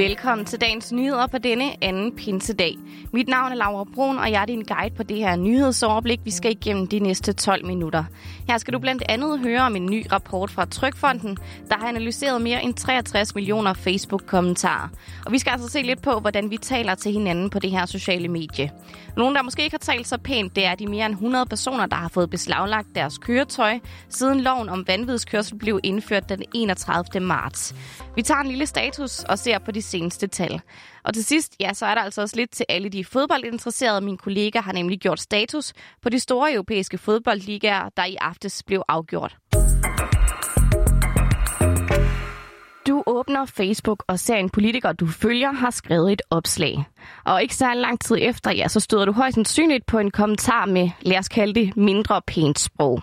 Velkommen til dagens nyheder på denne anden pinsedag. Mit navn er Laura Brun, og jeg er din guide på det her nyhedsoverblik, vi skal igennem de næste 12 minutter. Her skal du blandt andet høre om en ny rapport fra Trykfonden, der har analyseret mere end 63 millioner Facebook-kommentarer. Og vi skal altså se lidt på, hvordan vi taler til hinanden på det her sociale medie. Nogle, der måske ikke har talt så pænt, det er de mere end 100 personer, der har fået beslaglagt deres køretøj, siden loven om vanvidskørsel blev indført den 31. marts. Vi tager en lille status og ser på de seneste tal. Og til sidst, ja, så er der altså også lidt til alle de fodboldinteresserede. Min kollega har nemlig gjort status på de store europæiske fodboldligaer, der i aftes blev afgjort. Du åbner Facebook og ser en politiker, du følger, har skrevet et opslag. Og ikke så lang tid efter, ja, så støder du højst sandsynligt på en kommentar med, lad os kalde det, mindre pænt sprog.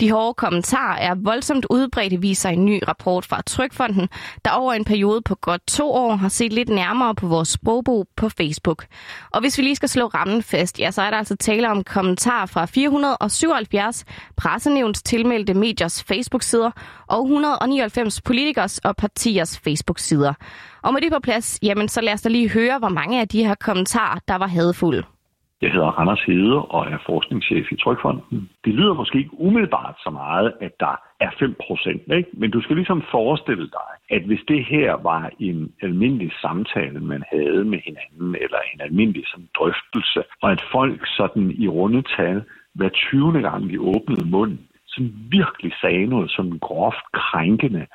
De hårde kommentarer er voldsomt udbredte, viser en ny rapport fra Trykfonden, der over en periode på godt to år har set lidt nærmere på vores sprogbrug på Facebook. Og hvis vi lige skal slå rammen fast, ja, så er der altså tale om kommentarer fra 477 pressenævns tilmeldte mediers Facebook-sider og 199 politikers og partiers Facebook-sider. Og med det på plads, jamen så lad os da lige høre, hvor mange af de her kommentarer, der var hadfulde. Jeg hedder Randers Hede og er forskningschef i Trykfonden. Det lyder måske ikke umiddelbart så meget, at der er 5 procent, men du skal ligesom forestille dig, at hvis det her var en almindelig samtale, man havde med hinanden, eller en almindelig sådan, drøftelse, og at folk sådan i rundetal hver 20. gang de åbnede munden, som virkelig sagde noget sådan groft krænkende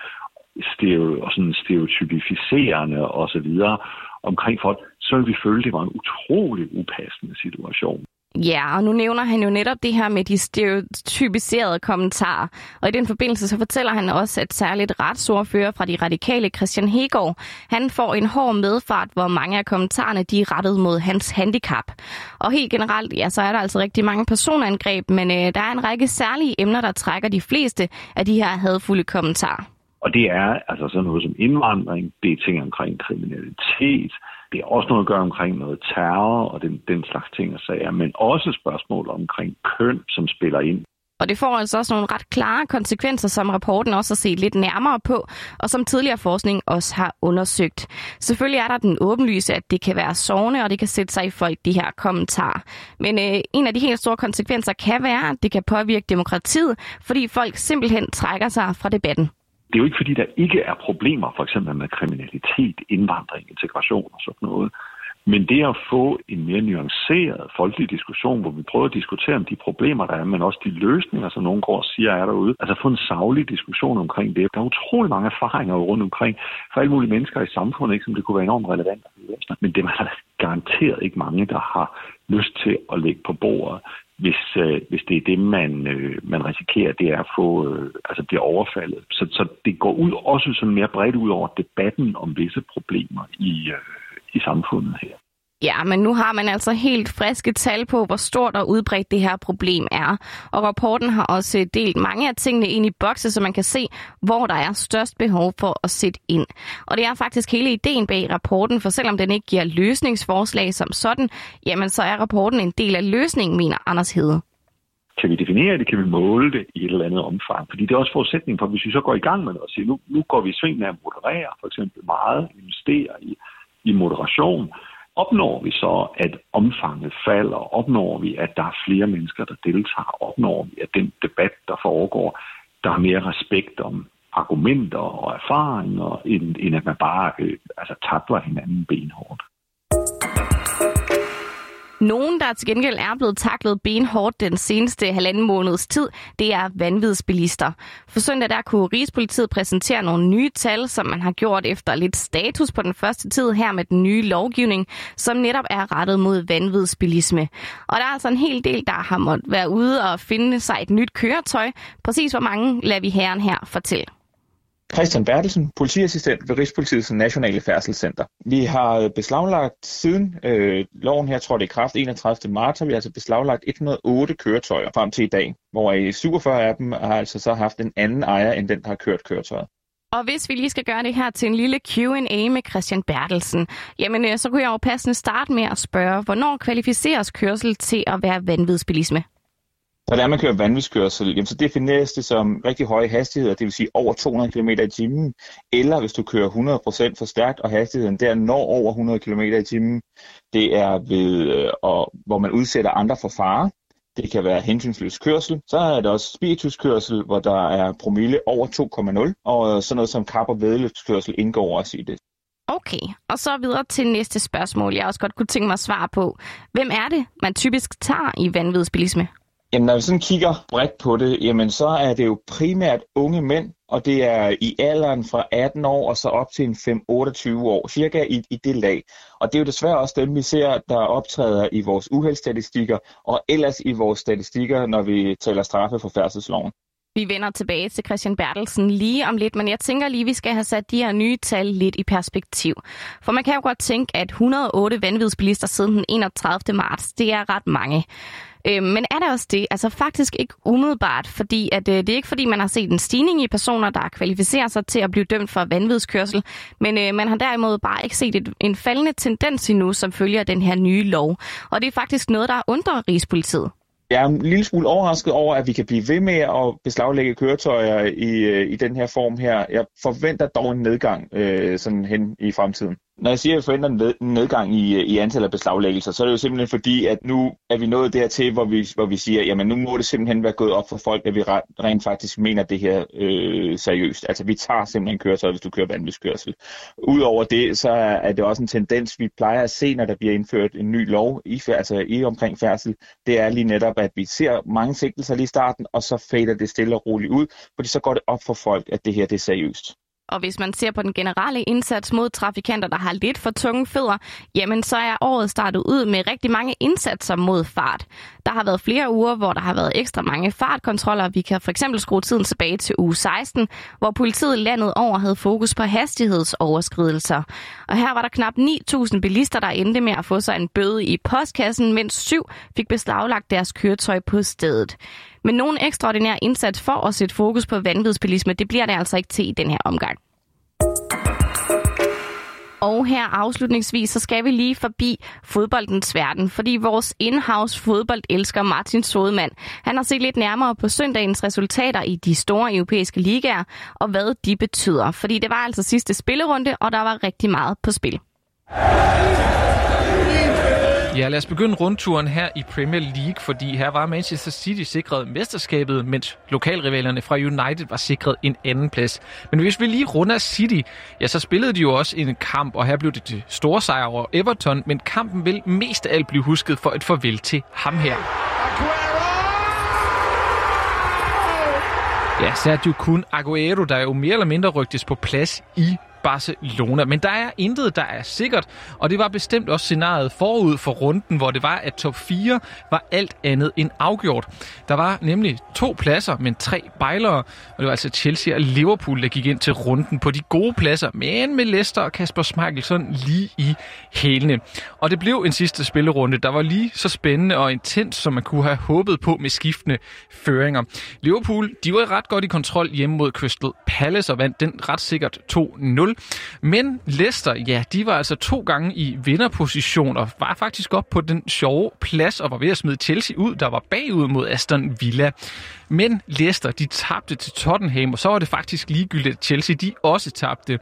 stereo, og sådan stereotypificerende og så videre omkring folk, så ville vi føle, at det var en utrolig upassende situation. Ja, og nu nævner han jo netop det her med de stereotypiserede kommentarer. Og i den forbindelse så fortæller han også, at særligt retsordfører fra de radikale Christian Hegård, han får en hård medfart, hvor mange af kommentarerne de er rettet mod hans handicap. Og helt generelt, ja, så er der altså rigtig mange personangreb, men øh, der er en række særlige emner, der trækker de fleste af de her hadfulde kommentarer. Og det er altså sådan noget som indvandring, det er ting omkring kriminalitet, det er også noget at gøre omkring noget terror og den, den slags ting og sager, men også spørgsmål omkring køn, som spiller ind. Og det får altså også nogle ret klare konsekvenser, som rapporten også har set lidt nærmere på, og som tidligere forskning også har undersøgt. Selvfølgelig er der den åbenlyse, at det kan være sovende, og det kan sætte sig i folk, de her kommentarer. Men øh, en af de helt store konsekvenser kan være, at det kan påvirke demokratiet, fordi folk simpelthen trækker sig fra debatten det er jo ikke fordi, der ikke er problemer, for eksempel med kriminalitet, indvandring, integration og sådan noget. Men det at få en mere nuanceret folkelig diskussion, hvor vi prøver at diskutere om de problemer, der er, men også de løsninger, som nogen går og siger er derude. Altså få en savlig diskussion omkring det. Der er utrolig mange erfaringer rundt omkring for alle mulige mennesker i samfundet, ikke, som det kunne være enormt relevant. Men det er der garanteret ikke mange, der har lyst til at lægge på bordet hvis, øh, hvis det er det, man, øh, man risikerer, det er at få, øh, altså bliver overfaldet. Så, så det går ud også sådan mere bredt ud over debatten om visse problemer i, øh, i samfundet her. Ja, men nu har man altså helt friske tal på, hvor stort og udbredt det her problem er. Og rapporten har også delt mange af tingene ind i bokse, så man kan se, hvor der er størst behov for at sætte ind. Og det er faktisk hele ideen bag rapporten, for selvom den ikke giver løsningsforslag som sådan, jamen så er rapporten en del af løsningen, mener Anders Hede. Kan vi definere det? Kan vi måle det i et eller andet omfang? Fordi det er også forudsætningen for, hvis vi så går i gang med noget og siger, nu, nu går vi i sving med at moderere for eksempel meget, investere i, i moderation, Opnår vi så, at omfanget falder? Opnår vi, at der er flere mennesker, der deltager? Opnår vi, at den debat, der foregår, der er mere respekt om argumenter og erfaringer, end, end at man bare øh, altså, tabler hinanden benhårdt? Nogen, der til gengæld er blevet taklet benhårdt den seneste halvanden måneds tid, det er vanvidsbilister. For søndag der kunne Rigspolitiet præsentere nogle nye tal, som man har gjort efter lidt status på den første tid her med den nye lovgivning, som netop er rettet mod vanvidsbilisme. Og der er altså en hel del, der har måttet være ude og finde sig et nyt køretøj. Præcis hvor mange lader vi herren her fortælle. Christian Bertelsen, politiassistent ved Rigspolitiets Nationale Færdselscenter. Vi har øh, beslaglagt siden øh, loven her trådte i kraft 31. marts, har vi altså beslaglagt 108 køretøjer frem til i dag, hvor 47 af dem har altså så haft en anden ejer, end den, der har kørt køretøjet. Og hvis vi lige skal gøre det her til en lille Q&A med Christian Bertelsen, jamen øh, så kunne jeg jo passende starte med at spørge, hvornår kvalificeres kørsel til at være vanvidsbilisme? Så der man kører vanvidskørsel, jamen, så defineres det som rigtig høje hastigheder, det vil sige over 200 km i timen, eller hvis du kører 100% for stærkt, og hastigheden der når over 100 km i timen, det er ved, øh, og, hvor man udsætter andre for fare. Det kan være hensynsløs kørsel. Så er der også spirituskørsel, hvor der er promille over 2,0, og sådan noget som kap- og vedløbskørsel indgår også i det. Okay, og så videre til næste spørgsmål, jeg også godt kunne tænke mig at svare på. Hvem er det, man typisk tager i vanvidsbilisme? Jamen, når vi sådan kigger bredt på det, jamen så er det jo primært unge mænd, og det er i alderen fra 18 år og så op til en 5-28 år, cirka i, i det lag. Og det er jo desværre også dem, vi ser, der optræder i vores uheldstatistikker, og ellers i vores statistikker, når vi taler straffe for færdselsloven. Vi vender tilbage til Christian Bertelsen lige om lidt, men jeg tænker lige, at vi skal have sat de her nye tal lidt i perspektiv. For man kan jo godt tænke, at 108 vanvidsbilister siden den 31. marts, det er ret mange. Øh, men er det også det? Altså faktisk ikke umiddelbart, fordi at, øh, det er ikke fordi, man har set en stigning i personer, der kvalificerer sig til at blive dømt for vanvidskørsel, men øh, man har derimod bare ikke set et, en faldende tendens endnu, som følger den her nye lov. Og det er faktisk noget, der undrer Rigspolitiet. Jeg er en lille smule overrasket over, at vi kan blive ved med at beslaglægge køretøjer i, øh, i den her form her. Jeg forventer dog en nedgang øh, sådan hen i fremtiden. Når jeg siger, at jeg forventer en nedgang i, øh, i antallet af beslaglæggelser, så er det jo simpelthen fordi, at nu er vi nået dertil, hvor vi, hvor vi siger, jamen nu må det simpelthen være gået op for folk, at vi rent faktisk mener det her øh, seriøst. Altså vi tager simpelthen køretøjet, hvis du kører vanvidskørsel. Udover det, så er det også en tendens, vi plejer at se, når der bliver indført en ny lov i, altså i omkring færdsel. Det er lige netop, at vi ser mange sigtelser lige i starten, og så fader det stille og roligt ud, fordi så går det op for folk, at det her det er seriøst. Og hvis man ser på den generelle indsats mod trafikanter, der har lidt for tunge fødder, jamen så er året startet ud med rigtig mange indsatser mod fart. Der har været flere uger, hvor der har været ekstra mange fartkontroller. Vi kan for eksempel skrue tiden tilbage til uge 16, hvor politiet landet over havde fokus på hastighedsoverskridelser. Og her var der knap 9.000 bilister, der endte med at få sig en bøde i postkassen, mens syv fik beslaglagt deres køretøj på stedet. Men nogen ekstraordinær indsats for at sætte fokus på vanvidsbilisme, det bliver det altså ikke til i den her omgang. Og her afslutningsvis, så skal vi lige forbi fodboldens verden, fordi vores in-house fodboldelsker Martin Sodemann, han har set lidt nærmere på søndagens resultater i de store europæiske ligaer, og hvad de betyder. Fordi det var altså sidste spillerunde, og der var rigtig meget på spil. Ja, lad os begynde rundturen her i Premier League, fordi her var Manchester City sikret mesterskabet, mens lokalrivalerne fra United var sikret en anden plads. Men hvis vi lige runder City, ja, så spillede de jo også en kamp, og her blev det til store sejr over Everton, men kampen vil mest af alt blive husket for et farvel til ham her. Ja, Sergio Kun Aguero, der jo mere eller mindre rygtes på plads i Barcelona. Men der er intet, der er sikkert, og det var bestemt også scenariet forud for runden, hvor det var, at top 4 var alt andet end afgjort. Der var nemlig to pladser, men tre bejlere, og det var altså Chelsea og Liverpool, der gik ind til runden på de gode pladser, men med Leicester og Kasper Schmeichel sådan lige i hælene. Og det blev en sidste spillerunde, der var lige så spændende og intens, som man kunne have håbet på med skiftende føringer. Liverpool, de var ret godt i kontrol hjemme mod Crystal Palace og vandt den ret sikkert 2-0. Men Leicester, ja, de var altså to gange i vinderposition og var faktisk op på den sjove plads og var ved at smide Chelsea ud, der var bagud mod Aston Villa. Men Leicester, de tabte til Tottenham, og så var det faktisk ligegyldigt, at Chelsea de også tabte.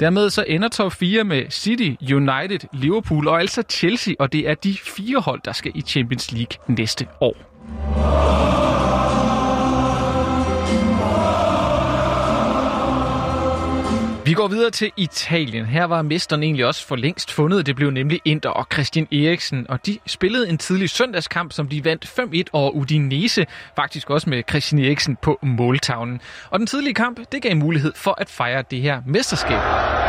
Dermed så ender top 4 med City, United, Liverpool og altså Chelsea, og det er de fire hold, der skal i Champions League næste år. Vi går videre til Italien. Her var mesteren egentlig også for længst fundet. Det blev nemlig Inter og Christian Eriksen, og de spillede en tidlig søndagskamp, som de vandt 5-1 over Udinese, faktisk også med Christian Eriksen på måltavlen. Og den tidlige kamp, det gav mulighed for at fejre det her mesterskab.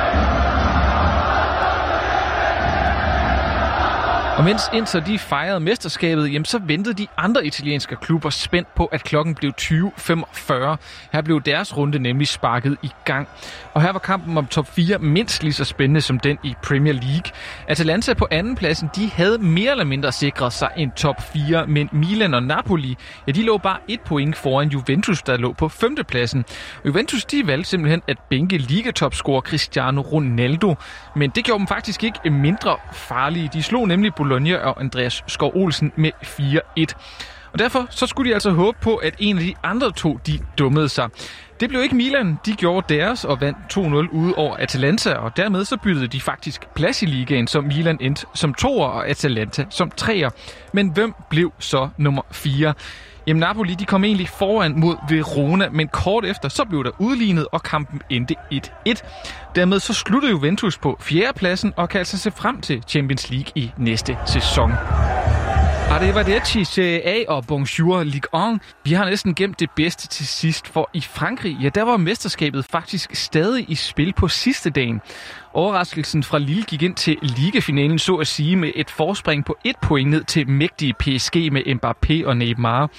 Og mens Inter de fejrede mesterskabet, jamen, så ventede de andre italienske klubber spændt på, at klokken blev 20.45. Her blev deres runde nemlig sparket i gang. Og her var kampen om top 4 mindst lige så spændende som den i Premier League. Atalanta på andenpladsen, de havde mere eller mindre sikret sig en top 4, men Milan og Napoli, ja, de lå bare et point foran Juventus, der lå på femtepladsen. Og Juventus, de valgte simpelthen at bænke ligatopscorer Cristiano Ronaldo, men det gjorde dem faktisk ikke mindre farlige. De slog nemlig Bologna og Andreas Skov Olsen med 4-1. Og derfor så skulle de altså håbe på, at en af de andre to, de dummede sig. Det blev ikke Milan. De gjorde deres og vandt 2-0 ude over Atalanta, og dermed så byttede de faktisk plads i ligaen, som Milan endte som toer og Atalanta som treer. Men hvem blev så nummer 4? Jamen Napoli de kom egentlig foran mod Verona, men kort efter så blev der udlignet, og kampen endte 1-1. Dermed så sluttede Juventus på fjerdepladsen og kan altså se frem til Champions League i næste sæson. Arrivederci, Serie A og Bonjour Ligue 1. Vi har næsten gemt det bedste til sidst, for i Frankrig, ja, der var mesterskabet faktisk stadig i spil på sidste dagen. Overraskelsen fra Lille gik ind til ligafinalen, så at sige, med et forspring på et point ned til mægtige PSG med Mbappé og Neymar.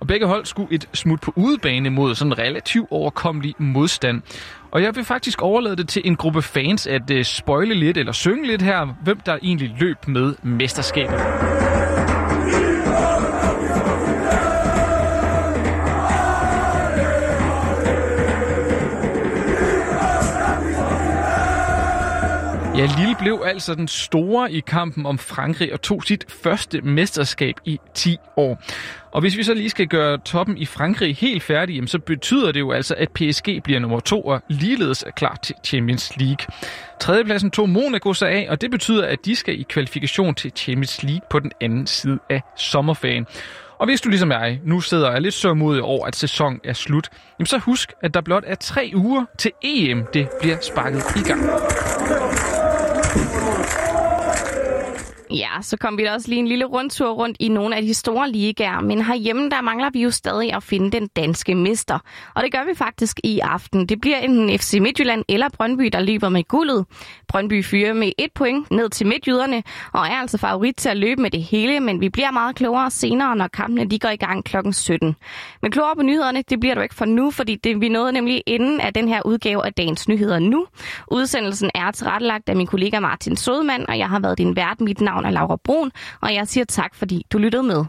Og begge hold skulle et smut på udebane mod sådan relativt overkommelig modstand. Og jeg vil faktisk overlade det til en gruppe fans at uh, spoile lidt eller synge lidt her, hvem der egentlig løb med mesterskabet. Ja, Lille blev altså den store i kampen om Frankrig og tog sit første mesterskab i 10 år. Og hvis vi så lige skal gøre toppen i Frankrig helt færdig, så betyder det jo altså, at PSG bliver nummer to og ligeledes er klar til Champions League. Tredjepladsen tog Monaco sig af, og det betyder, at de skal i kvalifikation til Champions League på den anden side af sommerferien. Og hvis du ligesom jeg nu sidder og er lidt sørmodig over, at sæsonen er slut, jamen så husk, at der blot er tre uger til EM, det bliver sparket i gang. Vamos. Ja, så kom vi da også lige en lille rundtur rundt i nogle af de store ligaer, men herhjemme der mangler vi jo stadig at finde den danske mester. Og det gør vi faktisk i aften. Det bliver enten FC Midtjylland eller Brøndby, der løber med guldet. Brøndby fyrer med et point ned til Midtjyderne, og er altså favorit til at løbe med det hele, men vi bliver meget klogere senere, når kampene de går i gang kl. 17. Men klogere på nyhederne, det bliver du ikke for nu, fordi det, vi nåede nemlig inden af den her udgave af dagens nyheder nu. Udsendelsen er tilrettelagt af min kollega Martin Sodemann, og jeg har været din vært. Mit navn er Laura Brun, og jeg siger tak, fordi du lyttede med.